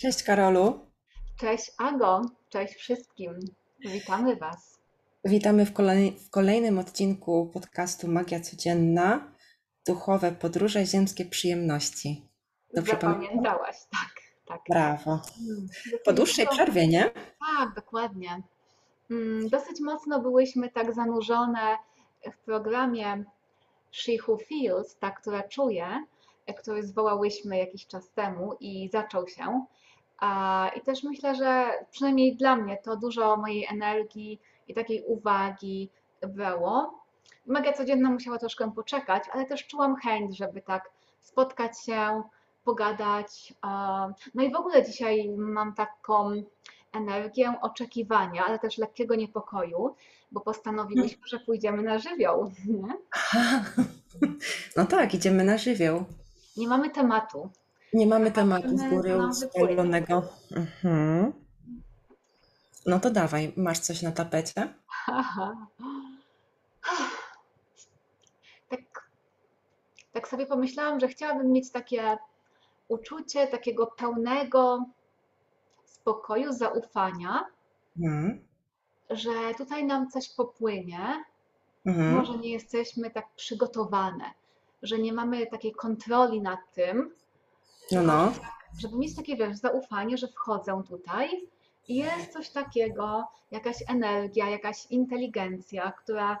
Cześć Karolu. Cześć Ago, cześć wszystkim. Witamy Was. Witamy w, kolej, w kolejnym odcinku podcastu Magia Codzienna. Duchowe podróże, ziemskie przyjemności. Dobrze Zapamiętałaś, tak, tak. Brawo. Hmm. Po dłuższej przerwie, nie? Tak, dokładnie. Mm, dosyć mocno byłyśmy tak zanurzone w programie She Who Feels, ta, która czuje, który zwołałyśmy jakiś czas temu i zaczął się. I też myślę, że przynajmniej dla mnie to dużo mojej energii i takiej uwagi brało. Magia codzienna musiała troszkę poczekać, ale też czułam chęć, żeby tak spotkać się, pogadać. No i w ogóle dzisiaj mam taką energię oczekiwania, ale też lekkiego niepokoju, bo postanowiłyśmy, że pójdziemy na żywioł. Nie? No tak, idziemy na żywioł. Nie mamy tematu. Nie mamy tematu z góry ustalonego. Mhm. No to dawaj, masz coś na tapecie? Aha. Tak, tak sobie pomyślałam, że chciałabym mieć takie uczucie takiego pełnego spokoju, zaufania, mhm. że tutaj nam coś popłynie. Mhm. Może nie jesteśmy tak przygotowane, że nie mamy takiej kontroli nad tym, no, no. Żeby mieć takie, wiesz, zaufanie, że wchodzę tutaj i jest coś takiego, jakaś energia, jakaś inteligencja, która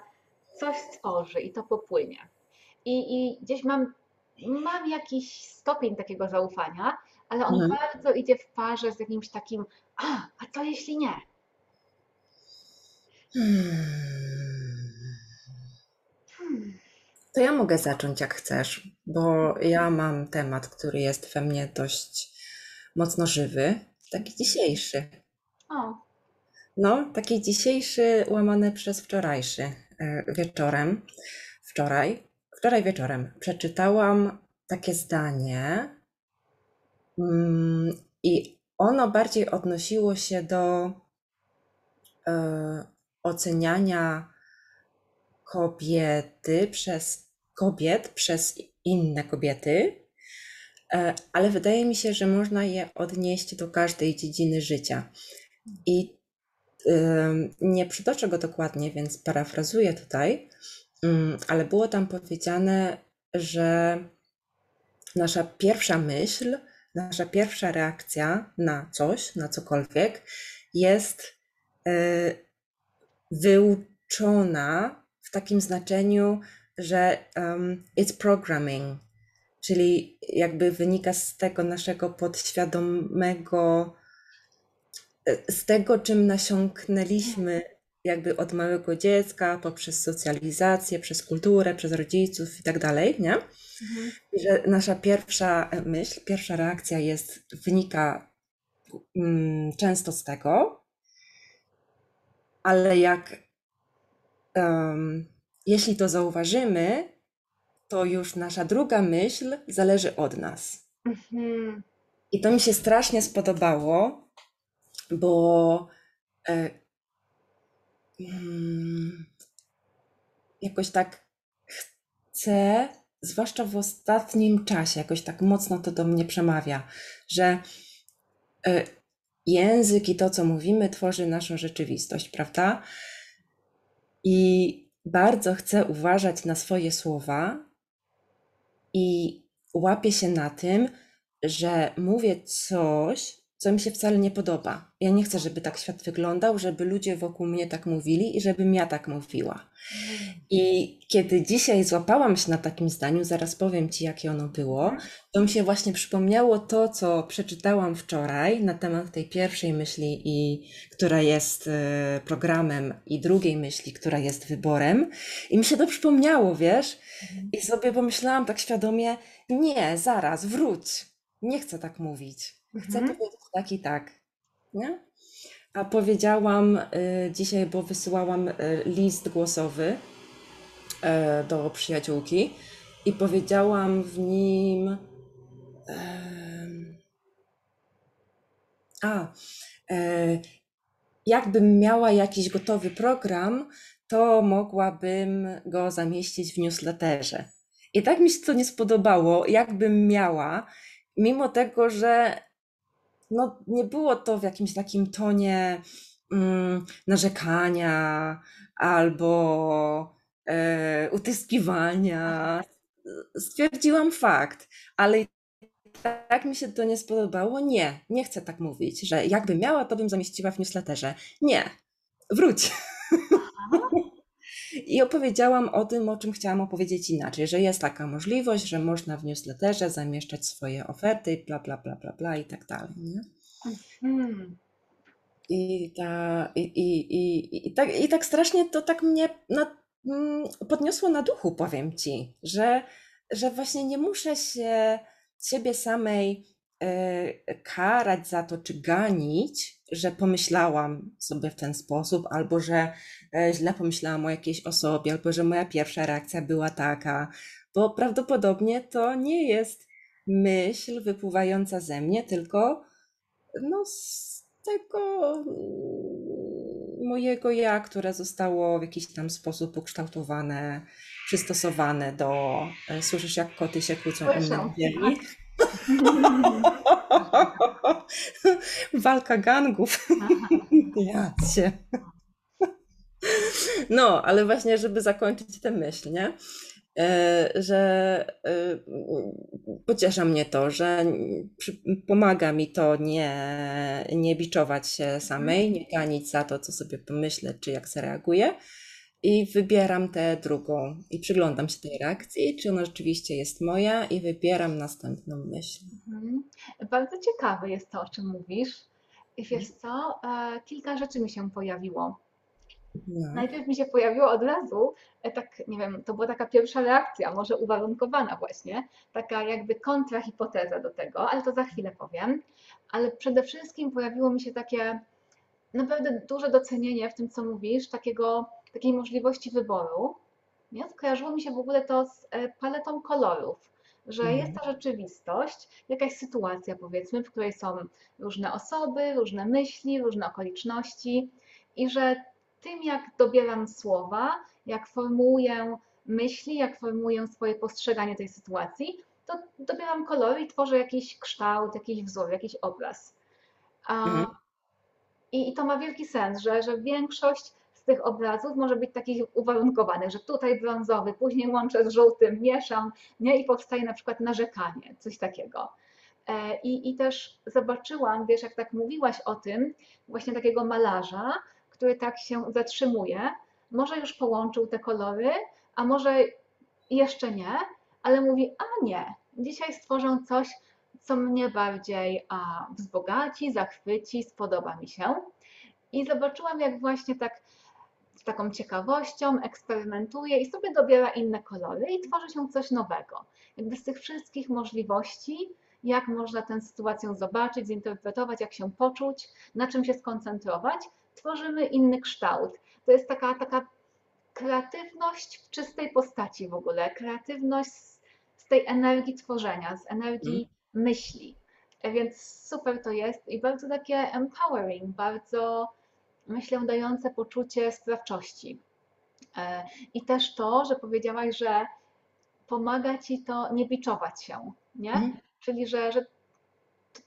coś stworzy i to popłynie. I, i gdzieś mam, mam jakiś stopień takiego zaufania, ale on mhm. bardzo idzie w parze z jakimś takim, a, a co jeśli nie? Hmm. To ja mogę zacząć jak chcesz, bo ja mam temat, który jest we mnie dość mocno żywy, taki dzisiejszy. O. No, taki dzisiejszy łamany przez wczorajszy e, wieczorem. Wczoraj, wczoraj wieczorem przeczytałam takie zdanie mm, i ono bardziej odnosiło się do e, oceniania kobiety przez kobiet, przez inne kobiety, e, ale wydaje mi się, że można je odnieść do każdej dziedziny życia. I nie przytoczę go dokładnie, więc parafrazuję tutaj, mm, ale było tam powiedziane, że nasza pierwsza myśl, nasza pierwsza reakcja na coś, na cokolwiek jest e, wyuczona w takim znaczeniu, że um, it's programming, czyli jakby wynika z tego naszego podświadomego, e, z tego, czym nasiąknęliśmy jakby od małego dziecka, poprzez socjalizację, przez kulturę, przez rodziców i tak dalej, nie? Mhm. I że nasza pierwsza myśl, pierwsza reakcja jest, wynika mm, często z tego, ale jak um, jeśli to zauważymy, to już nasza druga myśl zależy od nas. Mhm. I to mi się strasznie spodobało, bo e, mm, jakoś tak chcę, zwłaszcza w ostatnim czasie, jakoś tak mocno to do mnie przemawia, że e, język i to, co mówimy, tworzy naszą rzeczywistość, prawda? I bardzo chcę uważać na swoje słowa i łapię się na tym, że mówię coś, co mi się wcale nie podoba. Ja nie chcę, żeby tak świat wyglądał, żeby ludzie wokół mnie tak mówili i żebym ja tak mówiła. I kiedy dzisiaj złapałam się na takim zdaniu, zaraz powiem Ci, jakie ono było, to mi się właśnie przypomniało to, co przeczytałam wczoraj na temat tej pierwszej myśli, i, która jest e, programem, i drugiej myśli, która jest wyborem. I mi się to przypomniało, wiesz? I sobie pomyślałam tak świadomie, nie, zaraz, wróć. Nie chcę tak mówić. Chcę mhm. powiedzieć tak i tak. Nie? A powiedziałam y, dzisiaj, bo wysyłałam y, list głosowy y, do przyjaciółki i powiedziałam w nim. A, e, jakbym miała jakiś gotowy program, to mogłabym go zamieścić w newsletterze. I tak mi się to nie spodobało, jakbym miała, mimo tego, że no, nie było to w jakimś takim tonie mm, narzekania albo e, utyskiwania. Stwierdziłam fakt, ale tak mi się to nie spodobało. Nie, nie chcę tak mówić, że jakby miała, to bym zamieściła w newsletterze. Nie, wróć. I opowiedziałam o tym, o czym chciałam opowiedzieć inaczej, że jest taka możliwość, że można w newsletterze zamieszczać swoje oferty, bla, bla, bla, bla, bla i tak dalej. Nie? Hmm. I, ta, i, i, i, i, tak, I tak strasznie to tak mnie na, mm, podniosło na duchu, powiem ci, że, że właśnie nie muszę się siebie samej e, karać za to, czy ganić, że pomyślałam sobie w ten sposób, albo że e, źle pomyślałam o jakiejś osobie, albo że moja pierwsza reakcja była taka, bo prawdopodobnie to nie jest myśl wypływająca ze mnie, tylko no, z tego mojego ja, które zostało w jakiś tam sposób ukształtowane, przystosowane do. e, Słyszysz, jak koty się kłócą u mnie? Walka gangów. Ja cię. No, ale właśnie, żeby zakończyć tę myśl, nie? E, Że e, pociesza mnie to, że pomaga mi to nie, nie biczować się samej, nie ganić za to, co sobie pomyślę, czy jak zareaguję. I wybieram tę drugą i przyglądam się tej reakcji, czy ona rzeczywiście jest moja, i wybieram następną myśl. Mhm. Bardzo ciekawe jest to, o czym mówisz. I wiesz co, e, kilka rzeczy mi się pojawiło. No. Najpierw mi się pojawiło od razu, e, tak nie wiem, to była taka pierwsza reakcja, może uwarunkowana właśnie, taka jakby kontrahipoteza do tego, ale to za chwilę powiem. Ale przede wszystkim pojawiło mi się takie naprawdę duże docenienie w tym, co mówisz, takiego, takiej możliwości wyboru. Nie? Skojarzyło mi się w ogóle to z e, paletą kolorów, że Mhm. jest ta rzeczywistość, jakaś sytuacja powiedzmy, w której są różne osoby, różne myśli, różne okoliczności i że tym, jak dobieram słowa, jak formułuję myśli, jak formułuję swoje postrzeganie tej sytuacji, to dobieram kolory i tworzę jakiś kształt, jakiś wzór, jakiś obraz. A, Mhm. i, I to ma wielki sens, że, że większość tych obrazów może być takich uwarunkowanych, że tutaj brązowy, później łączę z żółtym, mieszam, nie? I powstaje na przykład narzekanie, coś takiego. E, I, I też zobaczyłam, wiesz, jak tak mówiłaś o tym, właśnie takiego malarza, który tak się zatrzymuje, może już połączył te kolory, a może jeszcze nie, ale mówi, a nie, dzisiaj stworzę coś, co mnie bardziej a, wzbogaci, zachwyci, spodoba mi się. I zobaczyłam, jak właśnie tak z taką ciekawością eksperymentuje i sobie dobiera inne kolory i tworzy się coś nowego. Jakby z tych wszystkich możliwości, jak można tę sytuację zobaczyć, zinterpretować, jak się poczuć, na czym się skoncentrować, tworzymy inny kształt. To jest taka, taka kreatywność w czystej postaci w ogóle, kreatywność z, z tej energii tworzenia, z energii myśli. E, Więc super to jest i bardzo takie empowering, bardzo myślę dające poczucie sprawczości. E, I też to, że powiedziałaś, że pomaga ci to nie biczować się, nie? Mhm. Czyli, że, że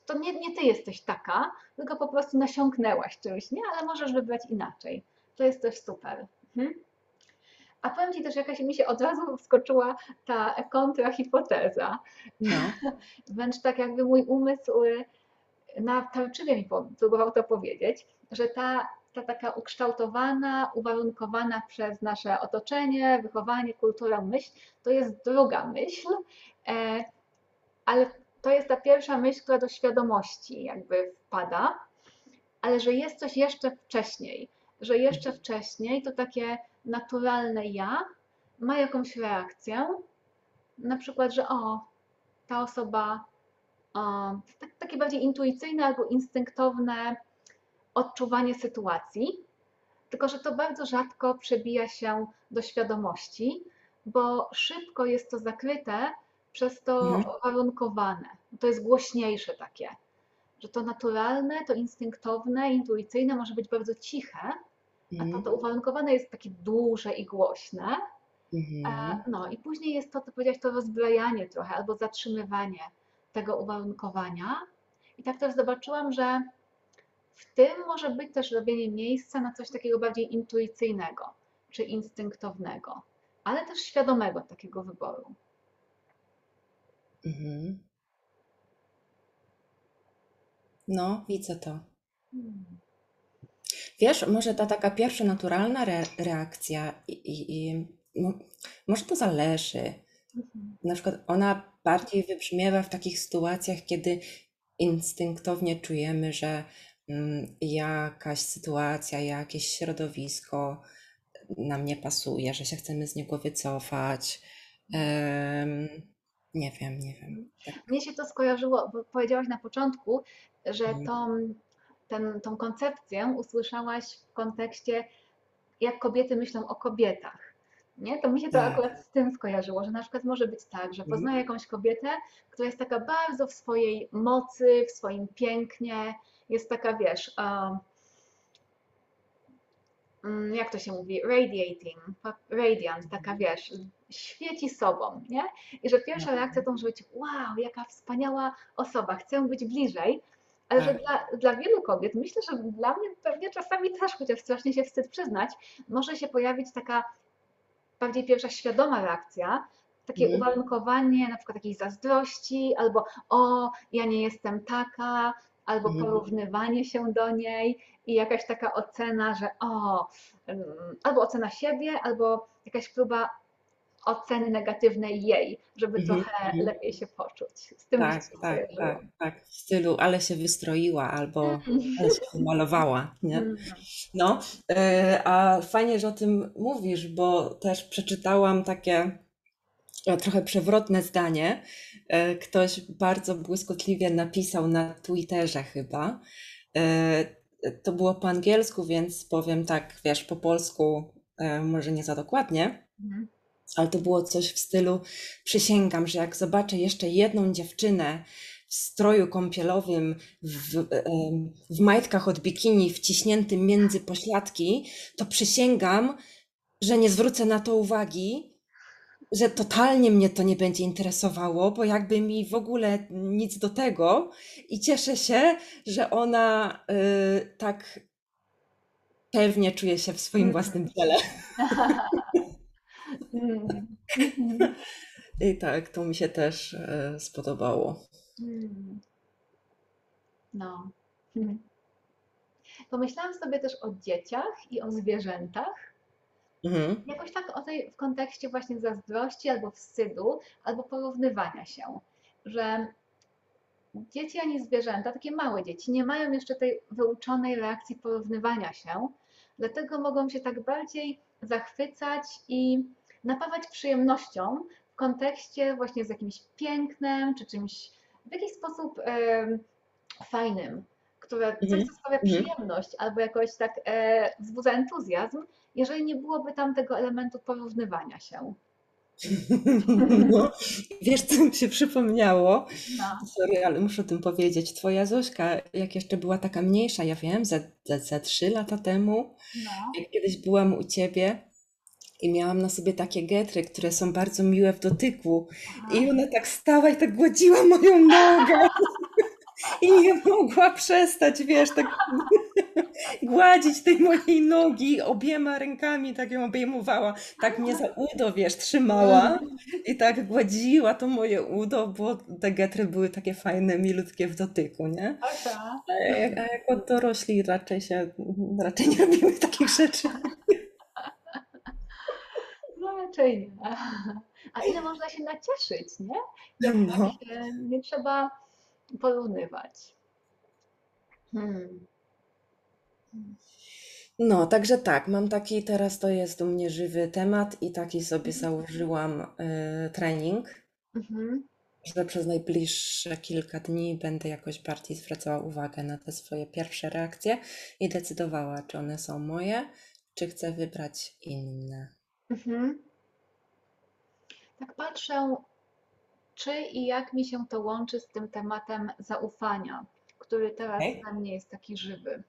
to, nie, nie ty jesteś taka, tylko po prostu nasiąknęłaś czymś, nie? Ale możesz wybrać inaczej. To jest coś super. Mhm. A powiem Ci też, jakaś mi się od razu wskoczyła ta kontrahipoteza. No. Wręcz tak jakby mój umysł y, na tarczywie mi próbował to powiedzieć, że ta, ta taka ukształtowana, uwarunkowana przez nasze otoczenie, wychowanie, kulturę myśl, to jest druga myśl, e, ale to jest ta pierwsza myśl, która do świadomości jakby wpada, ale że jest coś jeszcze wcześniej, że jeszcze wcześniej to takie naturalne ja ma jakąś reakcję, na przykład, że o, ta osoba, o, tak, takie bardziej intuicyjne albo instynktowne odczuwanie sytuacji, tylko że to bardzo rzadko przebija się do świadomości, bo szybko jest to zakryte przez to Mhm. warunkowane. To jest głośniejsze takie, że to naturalne, to instynktowne, intuicyjne może być bardzo ciche, a to, Mhm. to uwarunkowane jest takie duże i głośne. Mhm. E, No i później jest to, co powiedziałeś, to rozbrajanie trochę albo zatrzymywanie tego uwarunkowania I tak też zobaczyłam, że w tym może być też robienie miejsca na coś takiego bardziej intuicyjnego czy instynktownego, ale też świadomego takiego wyboru. Mhm. No, widzę to. Hmm. Wiesz, może ta taka pierwsza naturalna re reakcja i, i, i mo- może to zależy. Mhm. Na przykład ona bardziej wybrzmiewa w takich sytuacjach, kiedy instynktownie czujemy, że jakaś sytuacja, jakieś środowisko nam nie pasuje, że się chcemy z niego wycofać. Nie wiem, nie wiem. Tak. Mnie się to skojarzyło, bo powiedziałaś na początku, że Mhm. tą, ten, tą koncepcję usłyszałaś w kontekście, jak kobiety myślą o kobietach. Nie? To mi się to Tak. akurat z tym skojarzyło, że na przykład może być tak, że Mhm. poznaję jakąś kobietę, która jest taka bardzo w swojej mocy, w swoim pięknie, jest taka, wiesz, um, mm, jak to się mówi, radiating, radiant, taka wiesz, świeci sobą, nie? I że pierwsza Mhm. reakcja to może być, wow, jaka wspaniała osoba, chcę być bliżej, ale że Tak. dla, dla wielu kobiet, myślę, że dla mnie pewnie czasami też, chociaż strasznie się wstyd przyznać, może się pojawić taka bardziej pierwsza świadoma reakcja, takie Mhm. uwarunkowanie na przykład jakiejś zazdrości, albo o, ja nie jestem taka, albo Mhm. porównywanie się do niej i jakaś taka ocena, że o, ym, albo ocena siebie, albo jakaś próba oceny negatywnej jej, żeby Mhm, trochę mhm. lepiej się poczuć. Z tym Tak, tak, tak, tak. W stylu, ale się wystroiła albo ale się wymalowała, nie? Mm. No, e, a fajnie, że o tym mówisz, bo też przeczytałam takie e, trochę przewrotne zdanie. E, Ktoś bardzo błyskotliwie napisał na Twitterze chyba. E, To było po angielsku, więc powiem tak, wiesz, po polsku e, może nie za dokładnie. Mhm. Ale to było coś w stylu: Przysięgam, że jak zobaczę jeszcze jedną dziewczynę w stroju kąpielowym, w, w majtkach od bikini wciśniętym między pośladki, to przysięgam, że nie zwrócę na to uwagi, że totalnie mnie to nie będzie interesowało, bo jakby mi w ogóle nic do tego. I cieszę się, że ona y, tak pewnie czuje się w swoim Mhm. własnym ciele. Mm. Mhm. I tak, to mi się też e, spodobało. Mm. No. Pomyślałam sobie też o dzieciach i o zwierzętach. Mhm. Jakoś tak o tej w kontekście właśnie zazdrości albo wstydu, albo porównywania się, że dzieci ani zwierzęta, takie małe dzieci, nie mają jeszcze tej wyuczonej reakcji porównywania się, dlatego mogą się tak bardziej zachwycać i napawać przyjemnością w kontekście właśnie z jakimś pięknem, czy czymś w jakiś sposób fajnym, które coś, Mhm. co sprawia Mhm. przyjemność albo jakoś tak e, wzbudza entuzjazm, jeżeli nie byłoby tam tego elementu porównywania się. No, wiesz, co mi się przypomniało? No. Sorry, ale muszę o tym powiedzieć. Twoja Zośka, jak jeszcze była taka mniejsza, ja wiem, ze, ze trzy lata temu, No. jak kiedyś byłam u ciebie i miałam na sobie takie getry, które są bardzo miłe w dotyku. Aha. I ona tak stała i tak gładziła moją nogę. I nie mogła przestać, wiesz, tak gładzić tej mojej nogi obiema rękami, tak ją obejmowała, tak mnie za udo, wiesz, trzymała i tak gładziła to moje udo, bo te getry były takie fajne, milutkie w dotyku, nie? A jak, a jako dorośli raczej się, raczej nie robimy takich rzeczy. No raczej nie. A ile można się nacieszyć, nie? Jak No. się nie trzeba porównywać. Hmm. No, także tak, mam taki, teraz to jest u mnie żywy temat i taki sobie założyłam y, trening, Mhm. że przez najbliższe kilka dni będę jakoś bardziej zwracała uwagę na te swoje pierwsze reakcje i decydowała, czy one są moje, czy chcę wybrać inne. Mhm. Tak patrzę, czy i jak mi się to łączy z tym tematem zaufania, który teraz Okej. dla mnie jest taki żywy.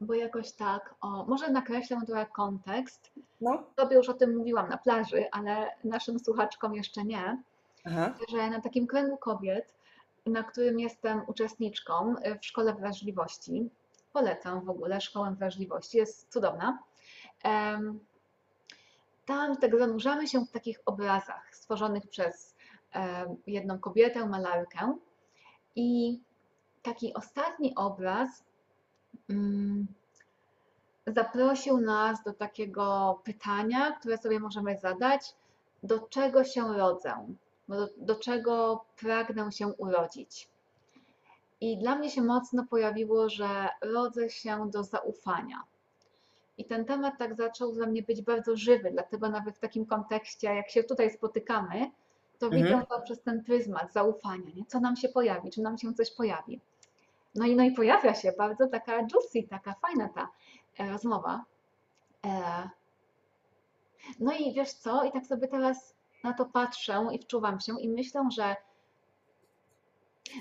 Bo jakoś tak, o, może nakreślę trochę kontekst. No, Tobie już o tym mówiłam na plaży, ale naszym słuchaczkom jeszcze nie. aha, że na takim kręgu kobiet na którym jestem uczestniczką y, w Szkole Wrażliwości. Polecam w ogóle Szkołę Wrażliwości, jest cudowna. Tam tak zanurzamy się w takich obrazach stworzonych przez em, jedną kobietę, malarkę. I taki ostatni obraz mm, zaprosił nas do takiego pytania, które sobie możemy zadać, do czego się rodzę, do, do czego pragnę się urodzić. I dla mnie się mocno pojawiło, że rodzę się do zaufania. I ten temat tak zaczął dla mnie być bardzo żywy, dlatego nawet w takim kontekście, jak się tutaj spotykamy, to Mhm. widzę to przez ten pryzmat zaufania, nie? co nam się pojawi, czy nam się coś pojawi. No i, no i pojawia się bardzo taka juicy, taka fajna ta e, rozmowa. E, no i wiesz co, i tak sobie teraz na to patrzę i wczuwam się i myślę, że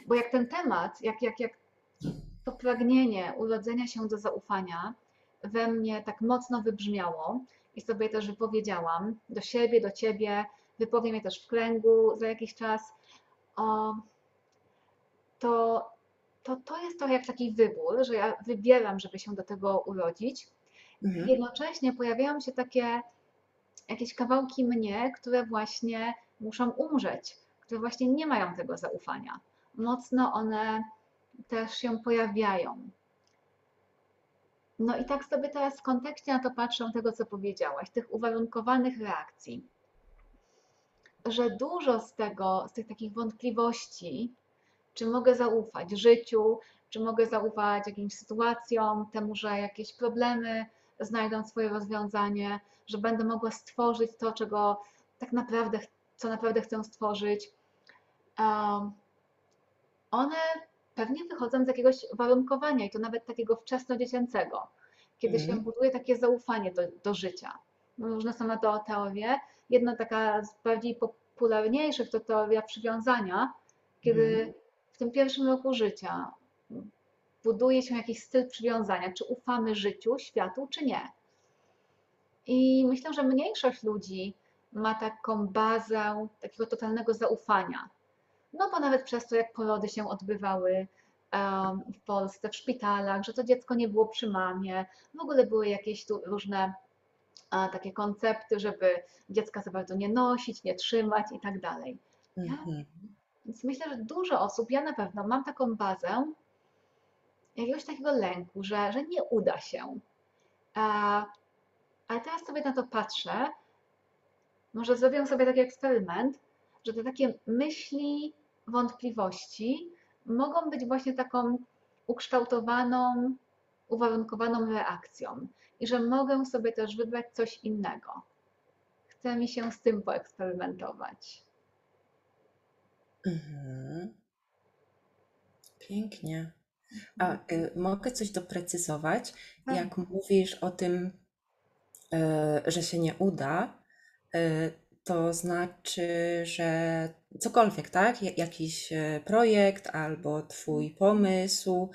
bo jak ten temat, jak, jak, jak to pragnienie urodzenia się do zaufania we mnie tak mocno wybrzmiało i sobie też wypowiedziałam do siebie, do ciebie, wypowiem je też w kręgu za jakiś czas, o, to, to to jest trochę jak taki wybór, że ja wybieram, żeby się do tego urodzić. Mhm. Jednocześnie pojawiają się takie jakieś kawałki mnie, które właśnie muszą umrzeć, które właśnie nie mają tego zaufania. Mocno one też się pojawiają. No i tak sobie teraz w kontekście na to patrzę tego, co powiedziałaś, tych uwarunkowanych reakcji, że dużo z tego, z tych takich wątpliwości, czy mogę zaufać życiu, czy mogę zaufać jakimś sytuacjom, temu, że jakieś problemy znajdą swoje rozwiązanie, że będę mogła stworzyć to, czego tak naprawdę, co naprawdę chcę stworzyć. Um, one pewnie wychodzą z jakiegoś warunkowania i to nawet takiego wczesnodziecięcego, kiedy się Mhm. buduje takie zaufanie do, do życia. No, Różne są na to teorie. Jedna taka z bardziej popularniejszych to teoria przywiązania, kiedy Mhm. w tym pierwszym roku życia buduje się jakiś styl przywiązania, czy ufamy życiu, światu, czy nie. I myślę, że mniejszość ludzi ma taką bazę takiego totalnego zaufania. No bo nawet przez to, jak porody się odbywały w Polsce, w szpitalach, że to dziecko nie było przy mamie, w ogóle były jakieś tu różne takie koncepty, żeby dziecka za bardzo nie nosić, nie trzymać i tak dalej. Mhm. więc myślę, że dużo osób, ja na pewno mam taką bazę jakiegoś takiego lęku, że, że nie uda się. Ale teraz sobie na to patrzę, może zrobię sobie taki eksperyment, że te takie myśli, wątpliwości mogą być właśnie taką ukształtowaną, uwarunkowaną reakcją i że mogę sobie też wybrać coś innego. Chce mi się z tym poeksperymentować. Mhm. Pięknie. A y, mogę coś doprecyzować? Tak. Jak mówisz o tym, y, że się nie uda, y, to znaczy, że cokolwiek, tak? Ja- Jakiś y, projekt albo twój pomysł,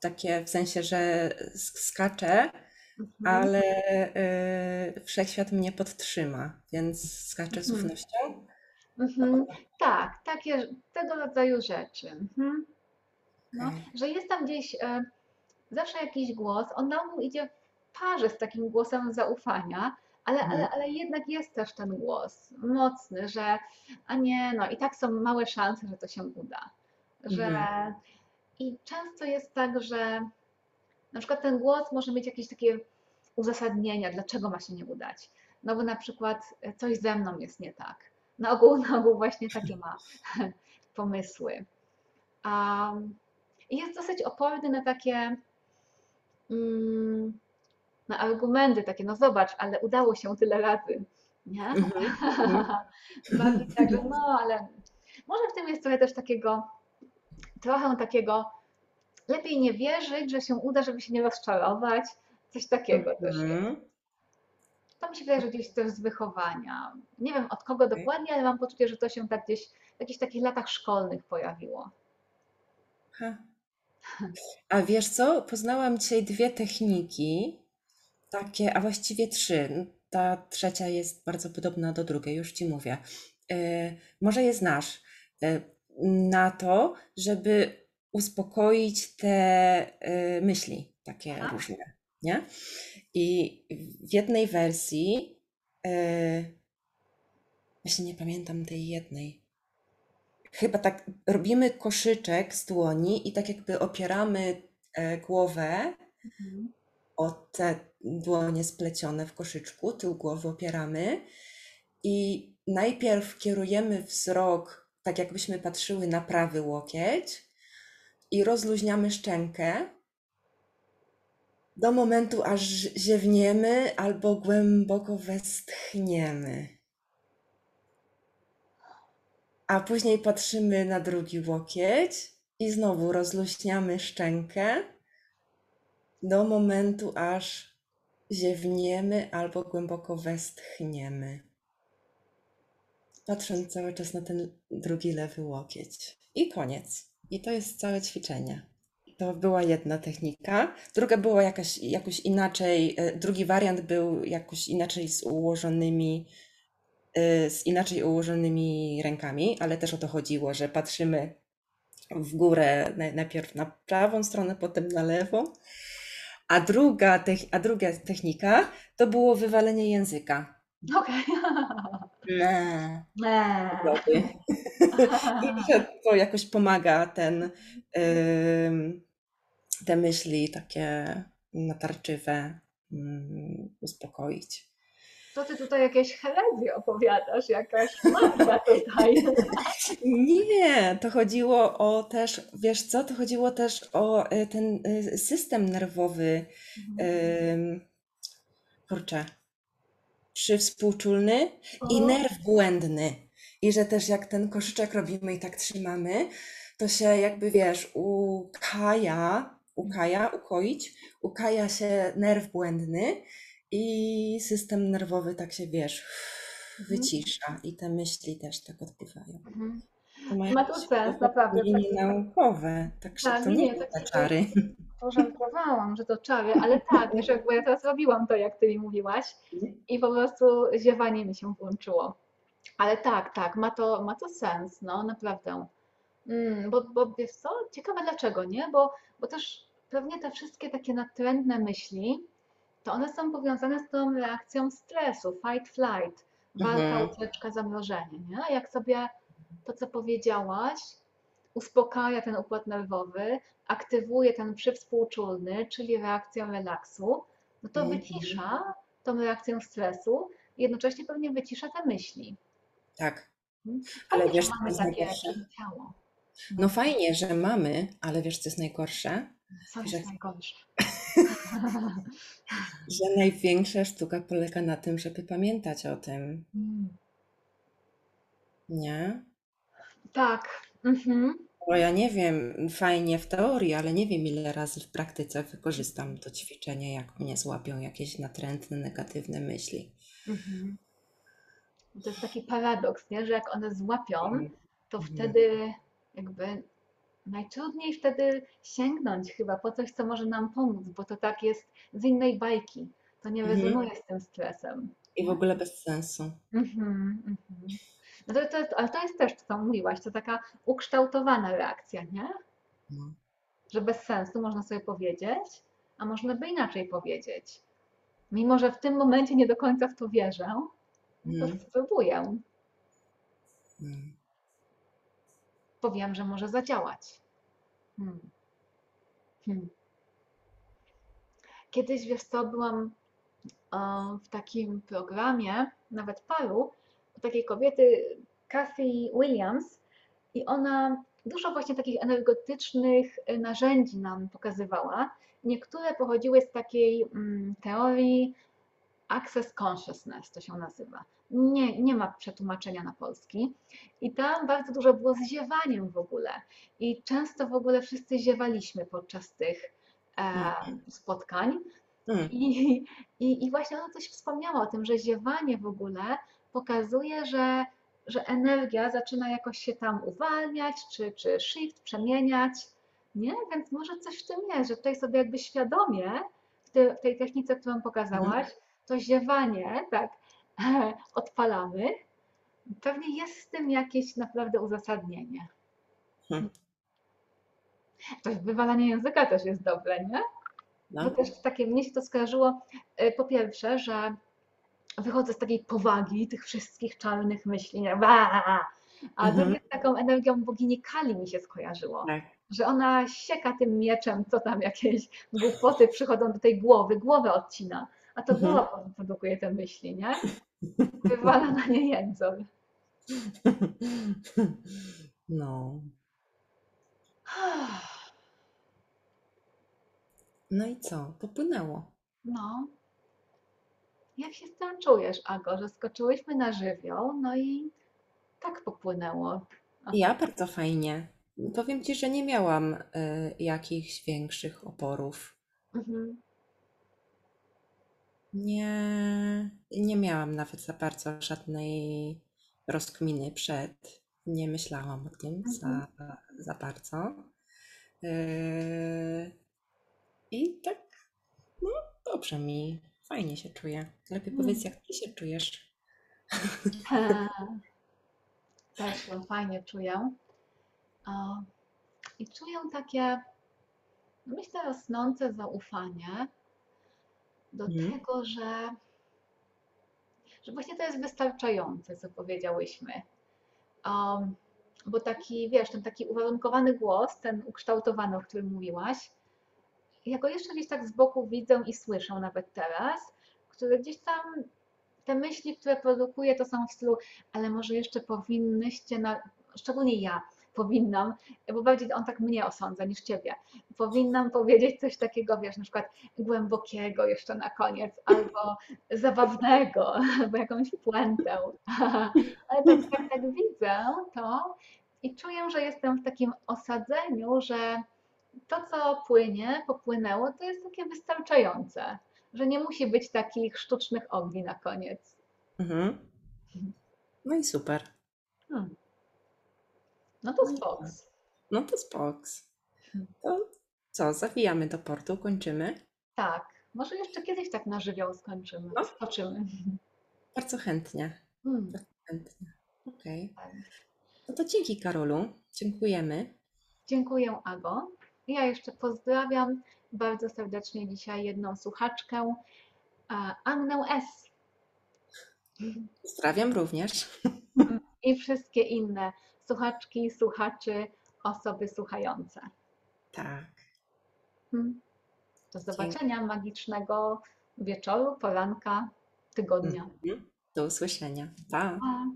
takie w sensie, że sk- skaczę, Mhm. ale y, wszechświat mnie podtrzyma, więc skaczę z Mhm. ufnością. Mhm. Tak, takie tego rodzaju rzeczy. Mhm. No, Okej. że jest tam gdzieś e, zawsze jakiś głos, on na ogół idzie w parze z takim głosem zaufania, ale, ale, Mhm. ale jednak jest też ten głos mocny, że a nie, no i tak są małe szanse, że to się uda. Że Mhm. i często jest tak, że na przykład ten głos może mieć jakieś takie uzasadnienia, dlaczego ma się nie udać. No bo na przykład e, coś ze mną jest nie tak. Na ogół, na ogół właśnie takie ma pomysły. I jest dosyć oporny na takie mm, na argumenty takie, no zobacz, ale udało się tyle razy, nie? Mhm. Mhm. Bardziej tak, no ale może w tym jest trochę też takiego, trochę takiego, lepiej nie wierzyć, że się uda, żeby się nie rozczarować, coś takiego też. Mhm. To mi się wydaje, że gdzieś też z wychowania. Nie wiem od kogo dokładnie, ale mam poczucie, że to się tak gdzieś w jakichś takich latach szkolnych pojawiło. Ha. A wiesz co? Poznałam dzisiaj dwie techniki, takie, a właściwie trzy. Ta trzecia jest bardzo podobna do drugiej, już ci mówię. E, może je znasz. E, na to, żeby uspokoić te y, myśli takie Aha. różne, nie? I w jednej wersji, właśnie nie pamiętam tej jednej, chyba tak robimy koszyczek z dłoni i tak jakby opieramy e, głowę Mhm. O te dłonie splecione w koszyczku, tył głowy opieramy i najpierw kierujemy wzrok, tak jakbyśmy patrzyły na prawy łokieć i rozluźniamy szczękę do momentu, aż ziewniemy albo głęboko westchniemy. A później patrzymy na drugi łokieć i znowu rozluźniamy szczękę do momentu, aż ziewniemy albo głęboko westchniemy. Patrząc cały czas na ten drugi lewy łokieć. I koniec. I to jest całe ćwiczenie. To była jedna technika. Druga była jakaś, jakoś inaczej, e, drugi wariant był jakoś inaczej z ułożonymi, e, z inaczej ułożonymi rękami, ale też o to chodziło, że patrzymy w górę naj- najpierw na prawą stronę, potem na lewą. A druga, a druga technika to było wywalenie języka. Okej. Nie. Eee. Głowy. I to jakoś pomaga ten, te myśli takie natarczywe ym, uspokoić. To ty tutaj jakieś herezje opowiadasz, jakaś magia tutaj. Nie, to chodziło o też, wiesz co, to chodziło też o y, ten y, system nerwowy, ym, kurczę, przywspółczulny i O. nerw błędny. I że też jak ten koszyczek robimy i tak trzymamy, to się jakby wiesz, ukaja, ukaja, ukoić, ukaja się nerw błędny i system nerwowy tak się wiesz, wycisza i te myśli też tak odpływają. Mhm. Ma to sens, naprawdę. linie Tak, naukowe, także Tak, to nie, nie tak- te tak- czary. Pożartowałam, że to czary, ale tak, wiesz, jakby ja teraz robiłam to, jak ty mi mówiłaś Mhm. i po prostu ziewanie mi się włączyło. Ale tak, tak, ma to, ma to sens, no naprawdę. Mm, bo, bo wiesz co, ciekawe dlaczego, nie? Bo, bo też pewnie te wszystkie takie natrętne myśli, to one są powiązane z tą reakcją stresu, fight, flight, walka, Mhm. ucieczka, zamrożenie, nie? Jak sobie to, co powiedziałaś, uspokaja ten układ nerwowy, aktywuje ten przywspółczulny, czyli reakcję relaksu, no to Mhm. wycisza tą reakcję stresu i jednocześnie pewnie wycisza te myśli. Tak. Mhm. Ale wiesz, że co mamy jest takie najgorsze? ciało. No fajnie, że mamy, ale wiesz, co jest najgorsze? Co że- jest najgorsze? Że największa sztuka polega na tym, żeby pamiętać o tym, Mm. nie? Tak. Mhm. Bo ja nie wiem, fajnie w teorii, ale nie wiem, ile razy w praktyce wykorzystam to ćwiczenie, jak mnie złapią jakieś natrętne, negatywne myśli. Mhm. To jest taki paradoks, nie? że jak one złapią, to Mhm. wtedy jakby najtrudniej wtedy sięgnąć chyba po coś, co może nam pomóc, bo to tak jest z innej bajki. To nie Mhm. rezonuje z tym stresem. I w ogóle bez sensu. Mhm, mhm. No to, to jest, ale to jest też, co mówiłaś, to taka ukształtowana reakcja, nie? No. Że bez sensu można sobie powiedzieć, a można by inaczej powiedzieć. Mimo, że w tym momencie nie do końca w to wierzę, to Mhm. spróbuję. Mm. Bo wiem, że może zadziałać. Hmm. Hmm. Kiedyś, wiesz co, byłam e, w takim programie, nawet paru, takiej kobiety, Kathy Williams, i ona dużo właśnie takich energetycznych e, narzędzi nam pokazywała. Niektóre pochodziły z takiej mm, teorii Access Consciousness, to się nazywa. Nie, nie ma przetłumaczenia na polski. I tam bardzo dużo było z ziewaniem w ogóle. I często w ogóle wszyscy ziewaliśmy podczas tych e, Mhm. spotkań. Mm. I, i, I właśnie ona coś wspomniała o tym, że ziewanie w ogóle pokazuje, że, że energia zaczyna jakoś się tam uwalniać, czy, czy shift, przemieniać. Nie? Więc może coś w tym jest, że tutaj sobie jakby świadomie w, te, w tej technice, którą pokazałaś, to ziewanie, tak, odpalamy. Pewnie jest w tym jakieś naprawdę uzasadnienie. Hm. To wywalanie języka też jest dobre, nie? Bo No. też takie, mnie się to skojarzyło, y, po pierwsze, że wychodzę z takiej powagi tych wszystkich czarnych myśli, nie? A Mhm. drugie z taką energią bogini Kali mi się skojarzyło, Tak. że ona sieka tym mieczem, co tam jakieś głupoty przychodzą do tej głowy, głowę odcina, a to Mhm. głowa produkuje te myśli, nie? Wywala na nie język. No. No i co? Popłynęło. No. Jak się z tym czujesz, Ago, że skoczyłyśmy na żywioł, no i tak popłynęło. Ja bardzo fajnie. Powiem Ci, że nie miałam y, jakichś większych oporów. Mhm. Nie, nie miałam nawet za bardzo żadnej rozkminy przed. Nie myślałam o tym za, za bardzo. Yy, I tak, no dobrze mi, fajnie się czuję. Lepiej Mm. powiedz, jak Ty się czujesz. Też się fajnie czuję. I czuję takie, myślę, rosnące zaufanie do Mhm. tego, że, że właśnie to jest wystarczające, co powiedziałyśmy. Um, bo taki, wiesz, ten taki uwarunkowany głos, ten ukształtowany, o którym mówiłaś, ja go jeszcze gdzieś tak z boku widzę i słyszę nawet teraz, który gdzieś tam te myśli, które produkuje, to są w stylu, ale może jeszcze powinnyście, na, szczególnie ja powinnam, bo bardziej on tak mnie osądza niż ciebie, powinnam powiedzieć coś takiego, wiesz, na przykład głębokiego jeszcze na koniec, albo zabawnego, albo jakąś puentę. Ale tak, tak, tak widzę to i czuję, że jestem w takim osadzeniu, że to, co płynie, popłynęło, to jest takie wystarczające, że nie musi być takich sztucznych ogni na koniec. Mhm. No i super. Hmm. No to spoks. No to spoks. To co, zawijamy do portu, kończymy? Tak, może jeszcze kiedyś tak na żywioł skończymy, No. skoczymy. Bardzo chętnie. Hmm. Chętnie. Okej. tak. No to dzięki Karolu. Dziękujemy. Dziękuję, Ago. Ja jeszcze pozdrawiam bardzo serdecznie dzisiaj jedną słuchaczkę, e, Annę S. Pozdrawiam również. I wszystkie inne słuchaczki, słuchaczy, osoby słuchające. Tak. Hmm. Do zobaczenia magicznego wieczoru, poranka, tygodnia. Mhm. Do usłyszenia. Pa. Pa.